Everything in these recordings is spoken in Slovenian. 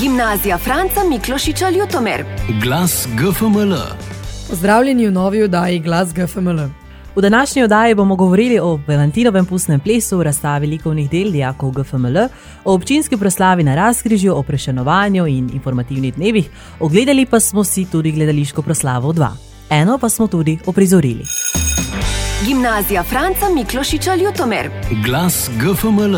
Gimnazija Franca Miklošiča Ljutomer. Glas GFML. Pozdravljeni v novi oddaji Glas GFML. V današnji oddaji bomo govorili o Valentinovem pustnem plesu razstavi likovnih del dijakov GFML, o občinski proslavi na razkrižju, o prešenovanju in informativnih dnevih, ogledali pa smo si tudi gledališko proslavo 2. Eno pa smo tudi oprizorili. Gimnazija Franca Miklošiča Ljutomer. Glas GFML.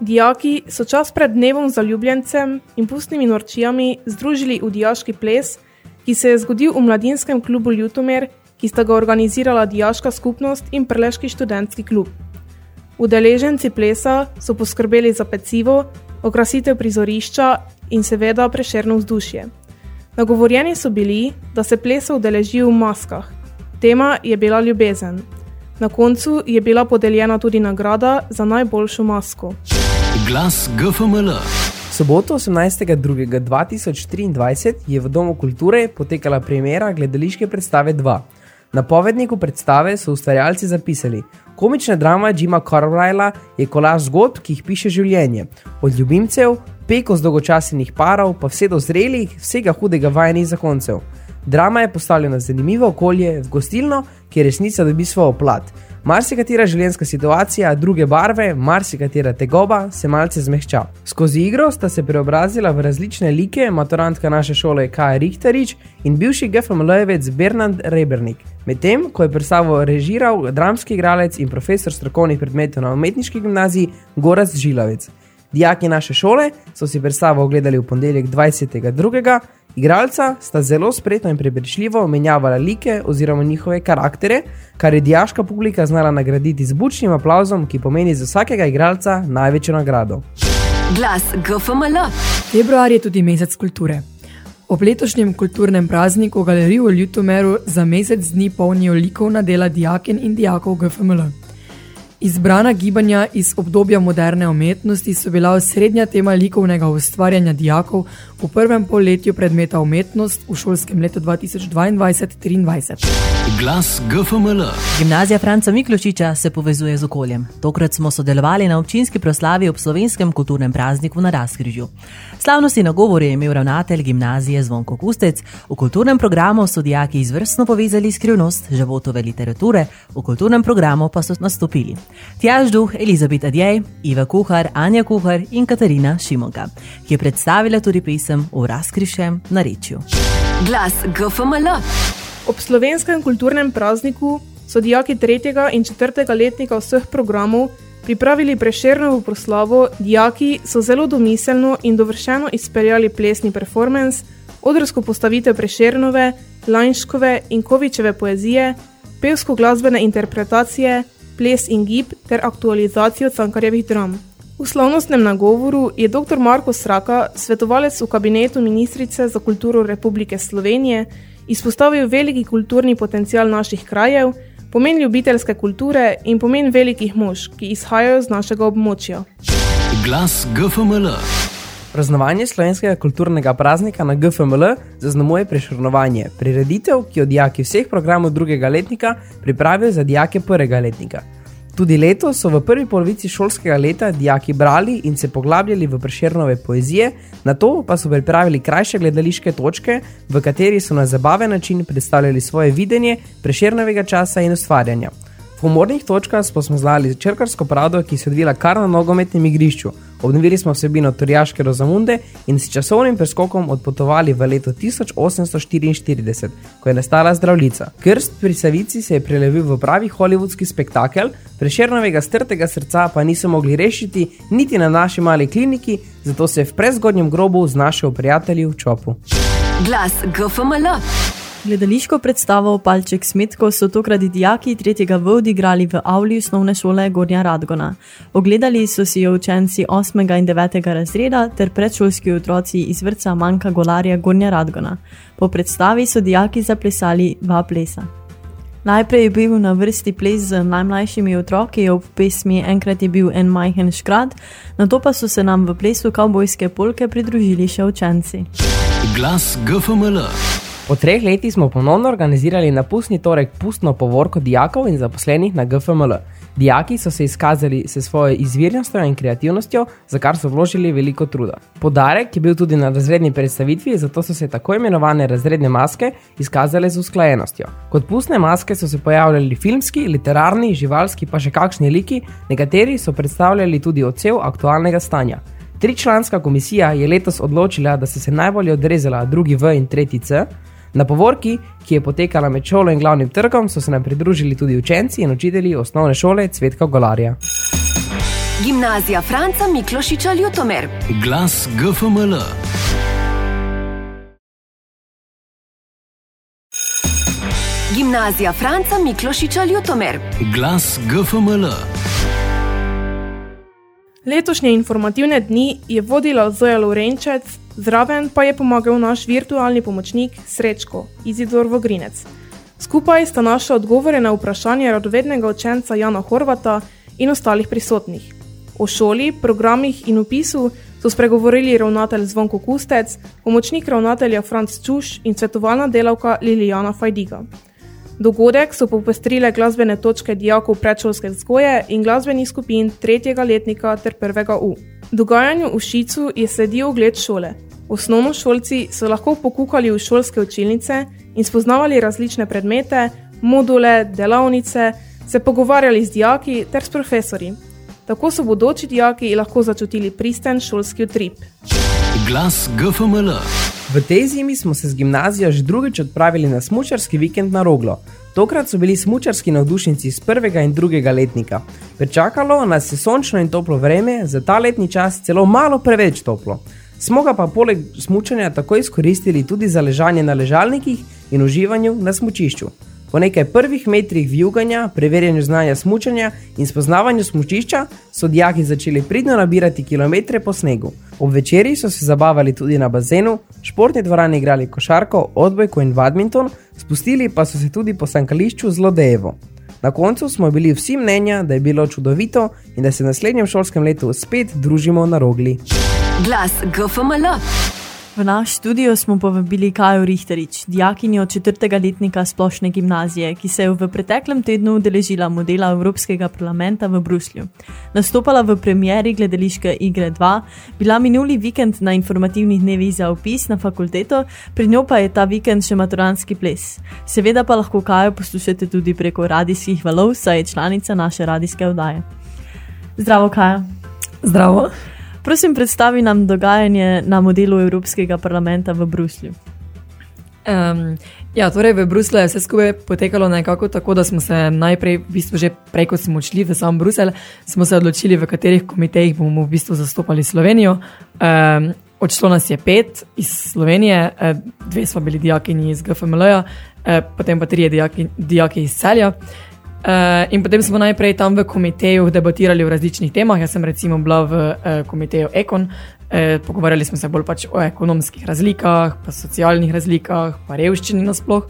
Dijaki so čas pred dnevom zaljubljencem in pustnimi norčijami združili v dijaški ples, ki se je zgodil v mladinskem klubu Ljutomer, ki sta ga organizirala Dijaška skupnost in Prleški študentski klub. Udeleženci plesa so poskrbeli za pecivo, okrasitev prizorišča in seveda prešerno vzdušje. Nagovorjeni so bili, da se plesa udeležijo v maskah. Tema je bila ljubezen. Na koncu je bila podeljena tudi nagrada za najboljšo masko. Glas GFML. Soboto 18.2.2023 je v Domu kulture potekala premjera gledališke predstave 2. Na povedniku predstave so ustvarjalci zapisali: Komična drama Jima Carlyla je kolaž zgodb, ki jih piše življenje. Od ljubimcev, peko z dolgočasnih parov, pa vse do zrelih, vsega hudega vajenih zakoncev. Drama je postavljena v zanimivo okolje, v gostilno, kjer resnica dobi svojo plat. Marsikatera življenjska situacija, druge barve, marsikatera tegoba se malce zmehča. Skozi igro sta se preobrazila v različne like maturantka naše šole Kaja Richtarič in bivši GFML-jevec Bernard Rebernik. Medtem, ko je predstavo režiral dramski igralec in profesor strokovnih predmetov na umetniški gimnaziji Goraz Žilavec. Dijaki naše šole so si predstavo ogledali v ponedeljek 22. Igralca sta zelo spretno in prepričljivo menjavala like oziroma njihove karaktere, kar je dijaška publika znala nagraditi z bučnim aplauzom, ki pomeni za vsakega igralca največjo nagrado. Glas GFML. Februar je tudi mesec kulture. Ob letošnjem kulturnem prazniku galerij v Ljutomeru za mesec dni polnijo likovna dela dijaken in dijakov GFML. Izbrana gibanja iz obdobja moderne umetnosti so bila osrednja tema likovnega ustvarjanja dijakov v prvem polletju predmeta umetnost v šolskem letu 2022-2023. Glas GFML. Gimnazija Franca Miklošiča se povezuje z okoljem. Tokrat smo sodelovali na občinski proslavi ob slovenskem kulturnem prazniku na Razkrižju. Slavnosti na govor je imel ravnatelj gimnazije Zvonko Kustec. V kulturnem programu so dijaki izvrstno povezali skrivnost životove literature, v kulturnem programu pa so nastopili Tjaž Duh, Elizabet Adjej, Iva Kuhar, Anja Kuhar in Katarina Šimonka, ki je predstavila tudi pesem v razkrišem narečju. Glas GFML. Ob slovenskem kulturnem prazniku so dijaki 3. in 4. letnika vseh programov pripravili prešernovo proslavo. Dijaki so zelo domiselno in dovršeno izpeljali plesni performance, odrsko postavitev prešernove, lanškove in kovičeve poezije, pevsko glasbene interpretacije, ples in gib ter aktualizacijo cankarjevih dram. V slavnostnem nagovoru je dr. Marko Sraka, svetovalec v kabinetu ministrice za kulturo Republike Slovenije, izpostavil veliki kulturni potencial naših krajev, pomen ljubiteljske kulture in pomen velikih mož, ki izhajajo z našega območja. Glas GFML. Praznovanje slovenskega kulturnega praznika na GFML zaznamuje prešrnovanje, prireditev, ki jo dijaki vseh programov drugega letnika pripravijo za dijake prvega letnika. Tudi letos so v prvi polovici šolskega leta dijaki brali in se poglabljali v preširnove poezije, na to pa so pripravili krajše gledališke točke, v kateri so na zabaven način predstavljali svoje videnje preširnovega časa in ustvarjanja. V humornih točkah smo znali črkarsko pravdo, ki se odvila kar na nogometnem igrišču. Obnovili smo vsebino Torjaške Rozamunde in s časovnim preskokom odpotovali v leto 1844, ko je nastala zdravljica. Krst pri Savici se je prelevil v pravi hollywoodski spektakel, prešernovega strtega srca pa niso mogli rešiti niti na naši mali kliniki, zato se je v prezgodnjem grobu znašel prijatelji v čopu. Glas GFML. Gledališko predstavo Palček Smetko so tokrat dijaki tretjega V odigrali v avli osnovne šole Gornja Radgona. Ogledali so si jo učenci 8. in 9. razreda ter predšolski otroci iz vrca Manka Golarja Gornja Radgona. Po predstavi so dijaki zaplesali dva plesa. Najprej je bil na vrsti ples z najmlajšimi otroki ob pesmi Enkrat je bil en majhen škrat, na to pa so se nam v plesu kavbojske polke pridružili še učenci. Glas GFML. Po treh letih smo ponovno organizirali napustni torek pustno povorko dijakov in zaposlenih na GFML. Dijaki so se izkazali s svojo izvirnostjo in kreativnostjo, za kar so vložili veliko truda. Podarek je bil tudi na razredni predstavitvi, zato so se tako imenovane razredne maske izkazale z usklajenostjo. Kot pustne maske so se pojavljali filmski, literarni, živalski pa še kakšni liki, nekateri so predstavljali tudi odsev aktualnega stanja. Tričlanska komisija je letos odločila, da se najbolje odrezala drugi V in tretji C. Na povorki, ki je potekala med šolo in glavnim trgom, so se nam pridružili tudi učenci in učitelji osnovne šole Cvetka Golarja. Gimnazija Franca Miklošiča Ljutomer. Glas GFML. Gimnazija Franca Miklošiča Ljutomer. Glas GFML. Letošnje informativne dni je vodila Zoja Lorenčec, zraven pa je pomagal naš virtualni pomočnik Srečko, Izidor Vogrinec. Skupaj sta našla odgovore na vprašanje radovednega učenca Jana Horvata in ostalih prisotnih. O šoli, programih in upisu so spregovorili ravnatelj Zvonko Kustec, pomočnik ravnatelja Franc Čuš in svetovalna delavka Lilijana Fajdiga. Dogodek so popestrile glasbene točke dijakov predšolske vzgoje in glasbenih skupin tretjega letnika ter prvega U. Dogajanju v Šicu je sledil ogled šole. Osnovnošolci so lahko pokukali v šolske učilnice in spoznavali različne predmete, module, delavnice, se pogovarjali z dijaki ter s profesori. Tako so bodoči dijaki lahko začutili pristen šolski utrip. Glas GFML. V tej zimi smo se z gimnazijo že drugič odpravili na smučarski vikend na Roglo. Tokrat so bili smučarski navdušenci iz prvega in drugega letnika. Pričakalo nas je sončno in toplo vreme, za ta letni čas celo malo preveč toplo. Smo ga pa poleg smučanja tako izkoristili tudi za ležanje na ležalnikih in uživanju na smučišču. Po nekaj prvih metrih vjuganja, preverjanju znanja smučanja in spoznavanju smučišča so dijaki začeli pridno nabirati kilometre po snegu. Ob večerji so se zabavali tudi na bazenu, športni dvorani igrali košarko, odbojko in badminton, spustili pa so se tudi po sankališču Zlodejevo. Na koncu smo bili vsi mnenja, da je bilo čudovito in da se v naslednjem šolskem letu spet družimo na rogli. Glas GFML. V naš studio smo povabili Kajo Richterič, dijakinjo četrtega letnika splošne gimnazije, ki se je v preteklem tednu udeležila modela Evropskega parlamenta v Bruslju. Nastopala v premieri gledališke igre 2, bila minuli vikend na informativnih dnevih za opis na fakulteto, pri njo pa je ta vikend še maturanski ples. Seveda pa lahko Kajo poslušate tudi preko radijskih valov, saj je članica naše radijske oddaje. Zdravo, Kaja. Zdravo. Prosim, predstavi nam dogajanje na modelu Evropskega parlamenta v Bruslju. Um, ja, torej v Bruslu je vse skupaj potekalo nekako tako, da smo se najprej, v bistvu že prej, ko smo odšli v sam Bruselj, smo se odločili, v katerih komitejih bomo v bistvu zastopali Slovenijo. Um, odšlo nas je pet iz Slovenije, eh, dve smo bili dijakinji iz GFML-ja, eh, potem pa trije dijaki, dijaki iz Celja. Uh, in potem smo najprej tam v komiteju debatirali o različnih temah. Jaz sem recimo bila v uh, komiteju Ekon, uh, pogovarjali smo se bolj pač o ekonomskih razlikah, pa socialnih razlikah, pa revščini nasploh.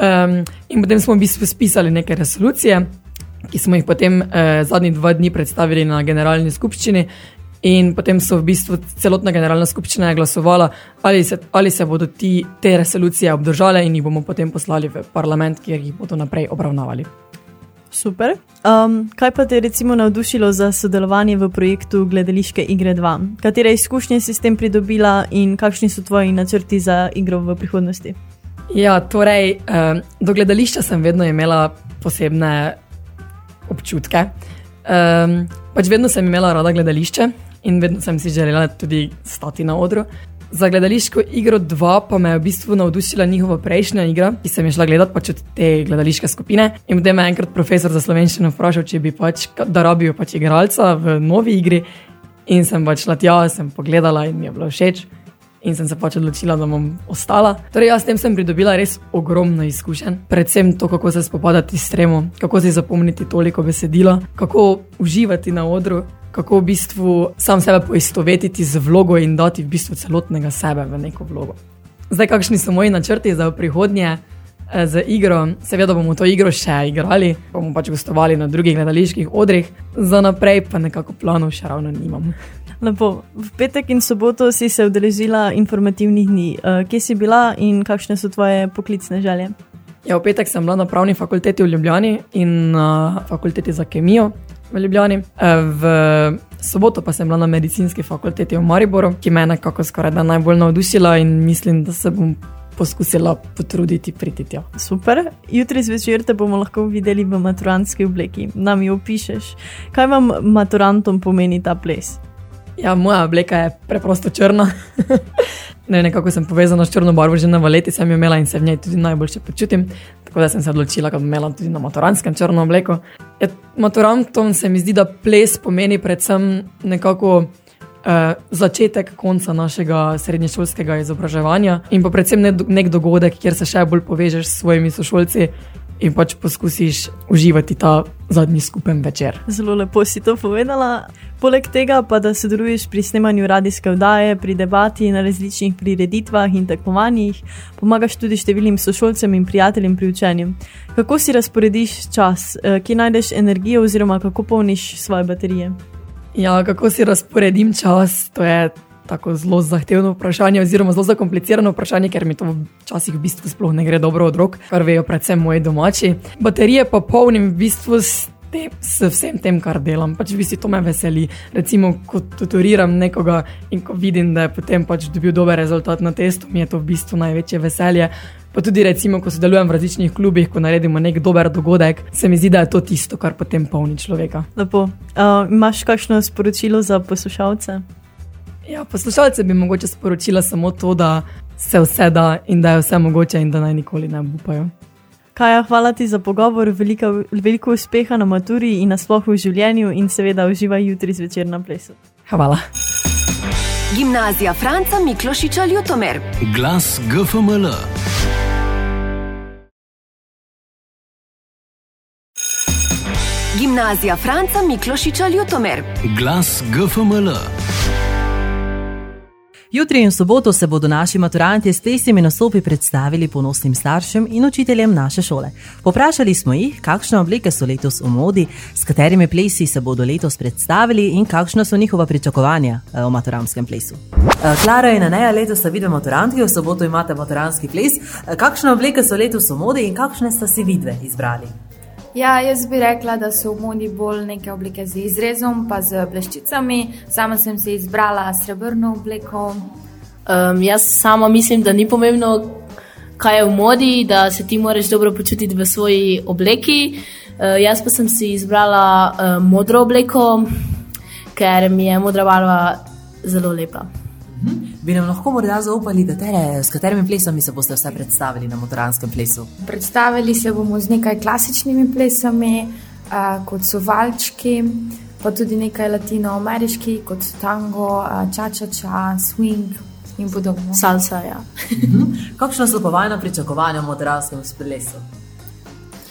Um, in potem smo v bistvu spisali neke resolucije, ki smo jih potem uh, zadnji dva dni predstavili na generalni skupščini. In potem so v bistvu celotna generalna skupščina glasovala, ali se, ali se bodo ti, te resolucije obdržale in jih bomo potem poslali v parlament, kjer jih bodo naprej obravnavali. Super. Um, kaj pa te je recimo navdušilo za sodelovanje v projektu Gledališke igre 2? Katere izkušnje si s tem pridobila in kakšni so tvoji načrti za igro v prihodnosti? Ja, torej, um, do gledališča sem vedno imela posebne občutke. Um, pač vedno sem imela rada gledališče in vedno sem si želela tudi stati na odru. Za gledališko igro 2 pa me je v bistvu navdušila njihova prejšnja igra, ki sem jo šla gledati pač od te gledališke skupine. In potem me je enkrat profesor za slovenščino vprašal, če bi pač, da rabijo pač igralca v novi igri. In sem pač šla tja, sem pogledala in mi je bilo všeč. In sem se pač odločila, da bom ostala. Torej, jaz s tem sem pridobila res ogromno izkušenj. Predvsem to, kako se spopadati s tremo, kako si zapomniti toliko besedila, kako uživati na odru, kako v bistvu sam sebe poistovetiti z vlogo in dati v bistvu celotnega sebe v neko vlogo. Zdaj, kakšni so moji načrti za prihodnje eh, z igro? Seveda bomo to igro še igrali, bomo pač gostovali na drugih gledaliških odrih, za naprej pa nekako planov še ravno nimam. Lepo. V petek in soboto si se udeležila informativnih dni. Uh, kje si bila in kakšne so tvoje poklicne želje? Ja, v petek sem bila na pravni fakulteti v Ljubljani in na fakulteti za kemijo v Ljubljani. E, v soboto pa sem bila na medicinski fakulteti v Mariboru, ki me je nekako skoraj da najbolj navdušila in mislim, da se bom poskusila potruditi priti tja. Super. Jutri zvečer te bomo lahko videli v maturantski obleki. Nam jo opišeš. Kaj vam maturantom pomeni ta ples? Ja, moja obleka je preprosto črna. ne, nekako sem povezana s črno barvo, že na valeti sem jo imela in se v njej tudi najboljše počutim. Tako da sem se odločila, da bom imela tudi na maturantskem črno obleko. Ja, maturantom se mi zdi, da ples pomeni predvsem nekako. Uh, začetek konca našega srednješolskega izobraževanja in pa predvsem nek dogodek, kjer se še bolj povežeš s svojimi sošolci in pač poskusiš uživati ta zadnji skupen večer. Zelo lepo si to povedala. Poleg tega pa, da sodeluješ pri snemanju radijske vdaje, pri debati na različnih prireditvah in tekmovanjih, pomagaš tudi številnim sošolcem in prijateljem pri učenju. Kako si razporediš čas, eh, kje najdeš energijo oziroma kako polniš svoje baterije? Ja, kako si razporedim čas, to je tako zelo zahtevno vprašanje, oziroma zelo zakomplicirano vprašanje, ker mi to včasih v bistvu sploh ne gre dobro od rok, kar vejo predvsem moji domači. Baterije pa polnim v bistvu s, te, s vsem tem, kar delam. Pač v bistvu to me veseli. Recimo, ko tutoriram nekoga in ko vidim, da je potem pač dobil dober rezultat na testu, mi je to v bistvu največje veselje. Pa tudi, recimo, ko sodelujem v različnih klubih, ko naredimo nek dober dogodek, se mi zdi, da je to tisto, kar potem polni človeka. Lepo. Uh, imaš kakšno sporočilo za poslušalce? Ja, poslušalce bi mogoče sporočila samo to, da se vse da in da je vse mogoče in da naj nikoli ne upajo. Kaja, hvala ti za pogovor, veliko, veliko uspeha na maturi in nasplošno v življenju in seveda uživaj jutri zvečer na plesu. Hvala. Gimnazija Franca Miklošiča Ljutomer. Glas GFML. Gimnazija Franca Miklošiča Ljutomer. Glas GFML. Jutri in v soboto se bodo naši maturanti s testimi nastopi predstavili ponosnim staršem in učiteljem naše šole. Poprašali smo jih, kakšne obleke so letos v modi, s katerimi plesi se bodo letos predstavili in kakšna so njihova pričakovanja o eh, maturantskem plesu. Eh, Klara in Aneja letos sta vidve maturantki, v soboto imate maturantski ples. Eh, kakšne obleke so letos v modi in kakšne sta si vidve izbrali? Ja, jaz bi rekla, da so v modi bolj neke oblike z izrezom, pa z bleščicami. Sama sem si izbrala srebrno obleko. Um, jaz sama mislim, da ni pomembno, kaj je v modi, da se ti moraš dobro počutiti v svoji obleki. Uh, jaz pa sem si izbrala uh, modro obleko, ker mi je modra barva zelo lepa. Bi nam lahko morda zaupali, tere, s katerimi plesami se boste vse predstavili na motoranskem plesu? Predstavili se bomo z nekaj klasičnimi plesami, uh, kot so valčki, pa tudi nekaj latinoameriških, kot so tango, čačača, uh, swing in podobno. Salsa, ja. Mhm. Kakšno so pa vajna pričakovanja v motoranskem plesu?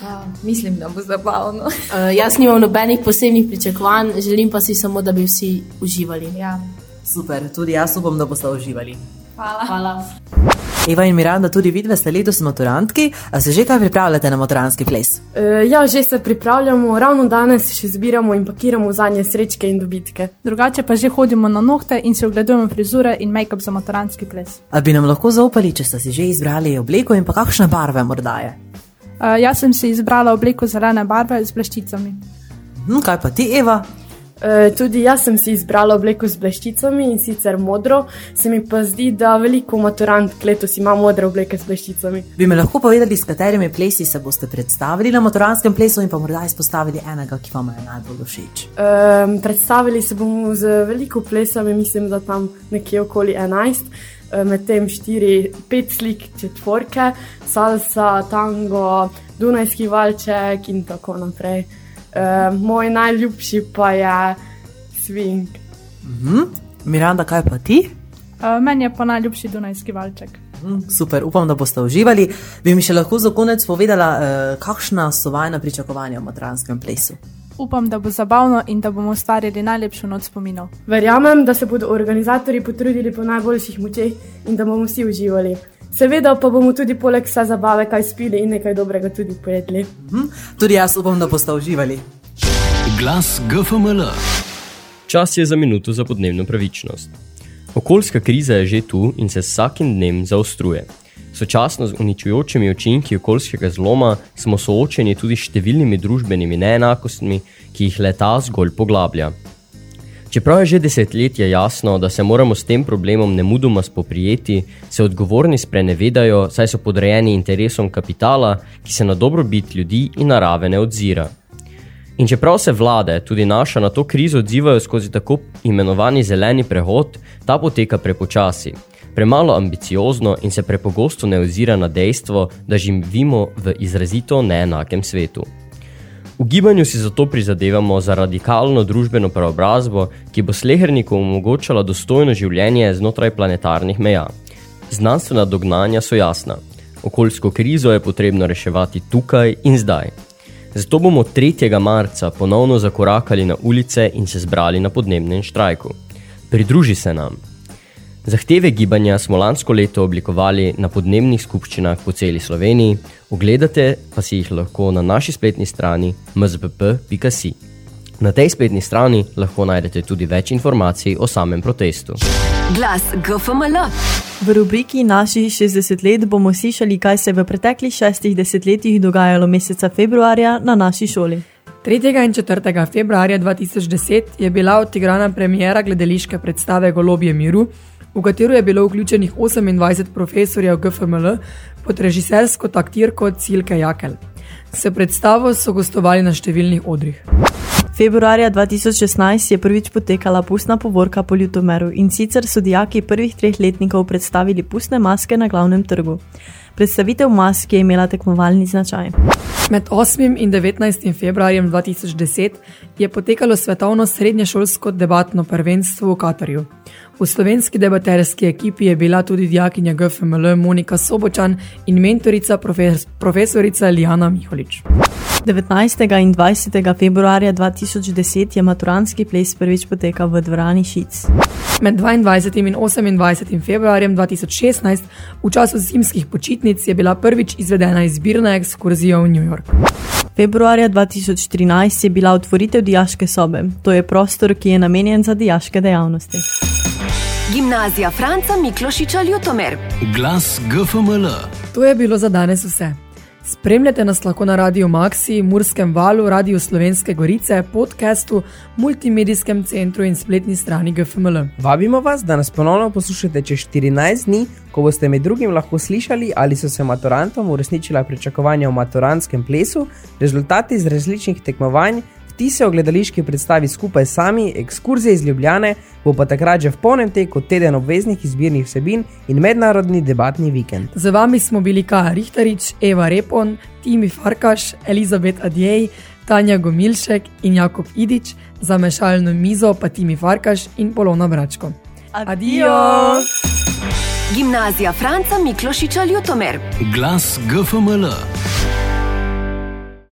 Uh, mislim, da bo zabavno. uh, jaz nimam nobenih posebnih pričakovanj, želim pa si samo, da bi vsi uživali. Ja. Super, tudi jaz upam, da boste uživali. Hvala. Hvala. Eva in Miranda, tudi vidve ste letos motorantki, a se že kaj pripravljate na motorantski ples? E, ja, že se pripravljamo, ravno danes še zbiramo in pakiramo zadnje srečke in dobitke. Drugače pa že hodimo na nohte in si ogledujemo frizure in make-up za motorantski ples. A bi nam lahko zaupali, če ste si že izbrali obleko in pa kakšne barve morda je? Uh, jaz sem si izbrala obleko zelene barve z bleščicami. Hm, kaj pa ti, Eva? E, tudi jaz sem si izbrala obleko z bleščicami in sicer modro, se mi pa zdi, da veliko maturant letos ima modre obleke z bleščicami. Bi me lahko povedali, s katerimi plesi se boste predstavili na maturantskem plesu in pa morda izpostavili enega, ki vam je najbolj všeč? E, predstavili se bomo z veliko plesami, mislim, da tam nekje okoli 11. Medtem 4-5 slik četvorke, salsa, tango, dunajski valček in tako naprej. Uh, moj najljubši pa je swing. Uh -huh. Miranda, kaj pa ti? Uh, meni je pa najljubši Dunajski valček. Uh, super, upam, da boste uživali. Bi mi še lahko za konec povedala, uh, kakšna so vajna pričakovanja v matranskem plesu? Upam, da bo zabavno in da bomo ustvarili najlepšo noč spominov. Verjamem, da se bodo organizatori potrudili po najboljših močeh in da bomo vsi uživali. Seveda pa bomo tudi poleg vse zabave kaj spili in nekaj dobrega tudi pojedli. Hm, tudi jaz upam, da boste uživali. Glas GFML. Čas je za minuto za podnebno pravičnost. Okoljska kriza je že tu in se vsakim dnem zaostruje. Sočasno z uničujočimi učinki okoljskega zloma smo soočeni tudi s številnimi družbenimi neenakostmi, ki jih leta zgolj poglablja. Čeprav je že desetletje jasno, da se moramo s tem problemom nemudoma spoprijeti, se odgovorni sprenevedajo, saj so podrejeni interesom kapitala, ki se na dobrobit ljudi in narave ne odzira. In čeprav se vlade, tudi naša, na to krizo odzivajo skozi tako imenovani zeleni prehod, ta poteka prepočasi, premalo ambiciozno in se prepogosto ne ozira na dejstvo, da živimo v izrazito neenakem svetu. V gibanju si zato prizadevamo za radikalno družbeno preobrazbo, ki bo sleherniku omogočala dostojno življenje znotraj planetarnih meja. Znanstvena dognanja so jasna. Okoljsko krizo je potrebno reševati tukaj in zdaj. Zato bomo 3. marca ponovno zakorakali na ulice in se zbrali na podnebnem štrajku. Pridruži se nam. Zahteve gibanja smo lansko leto oblikovali na podnebnih skupščinah po celi Sloveniji, ogledate pa si jih lahko na naši spletni strani mzpp.si. Na tej spletni strani lahko najdete tudi več informacij o samem protestu. Glas GFML. V rubriki Naši 60 let bomo slišali, kaj se v preteklih šestih desetletjih dogajalo meseca februarja na naši šoli. 3. in 4. februarja 2010 je bila odigrana premijera gledališke predstave Golobje miru, v katero je bilo vključenih 28 profesorjev GFML pod režisersko taktirko Cilke Jakel. Se predstavo so gostovali na številnih odrih. Februarja 2016 je prvič potekala pustna povorka po Ljutomeru in sicer so dijaki prvih treh letnikov predstavili pustne maske na glavnem trgu. Predstavitev mask je imela tekmovalni značaj. Med 8. in 19. februarjem 2010 je potekalo svetovno srednješolsko debatno prvenstvo v Katarju. V slovenski debaterski ekipi je bila tudi dijakinja GFML Monika Sobočan in mentorica profes profesorica Lijana Miholič. 19. in 20. februarja 2010 je maturanski ples prvič potekal v dvorani Šic. Med 22. in 28. februarjem 2016, v času zimskih počitnic, je bila prvič izvedena izbirna ekskurzija v New York. Februarja 2013 je bila otvoritev dijaške sobe. To je prostor, ki je namenjen za dijaške dejavnosti. Gimnazija Franca Miklošiča Ljutomer. Glas GFML. To je bilo za danes vse. Spremljate nas lahko na Radio Maxi, Murskem valu, Radio Slovenske Gorice, podcastu, multimedijskem centru in spletni strani GFML. Vabimo vas, da nas ponovno poslušate čez 14 dni, ko boste med drugim lahko slišali, ali so se maturantom uresničila pričakovanja v maturantskem plesu, rezultati iz različnih tekmovanj, vtise o gledališki predstavi skupaj sami, ekskurzije iz Ljubljane, bo pa takrat že v polnem teku teden obveznih izbirnih vsebin in mednarodni debatni vikend. Z vami smo bili Kaja Rihtarič, Eva Repon, Timi Farkaš, Elizabet Adjej, Tanja Gomilšek in Jakob Idič, za mešalno mizo pa Timi Farkaš in Polona Bračko. Adijo! Gimnazija Franca Miklošiča Ljutomer. Glas GFML.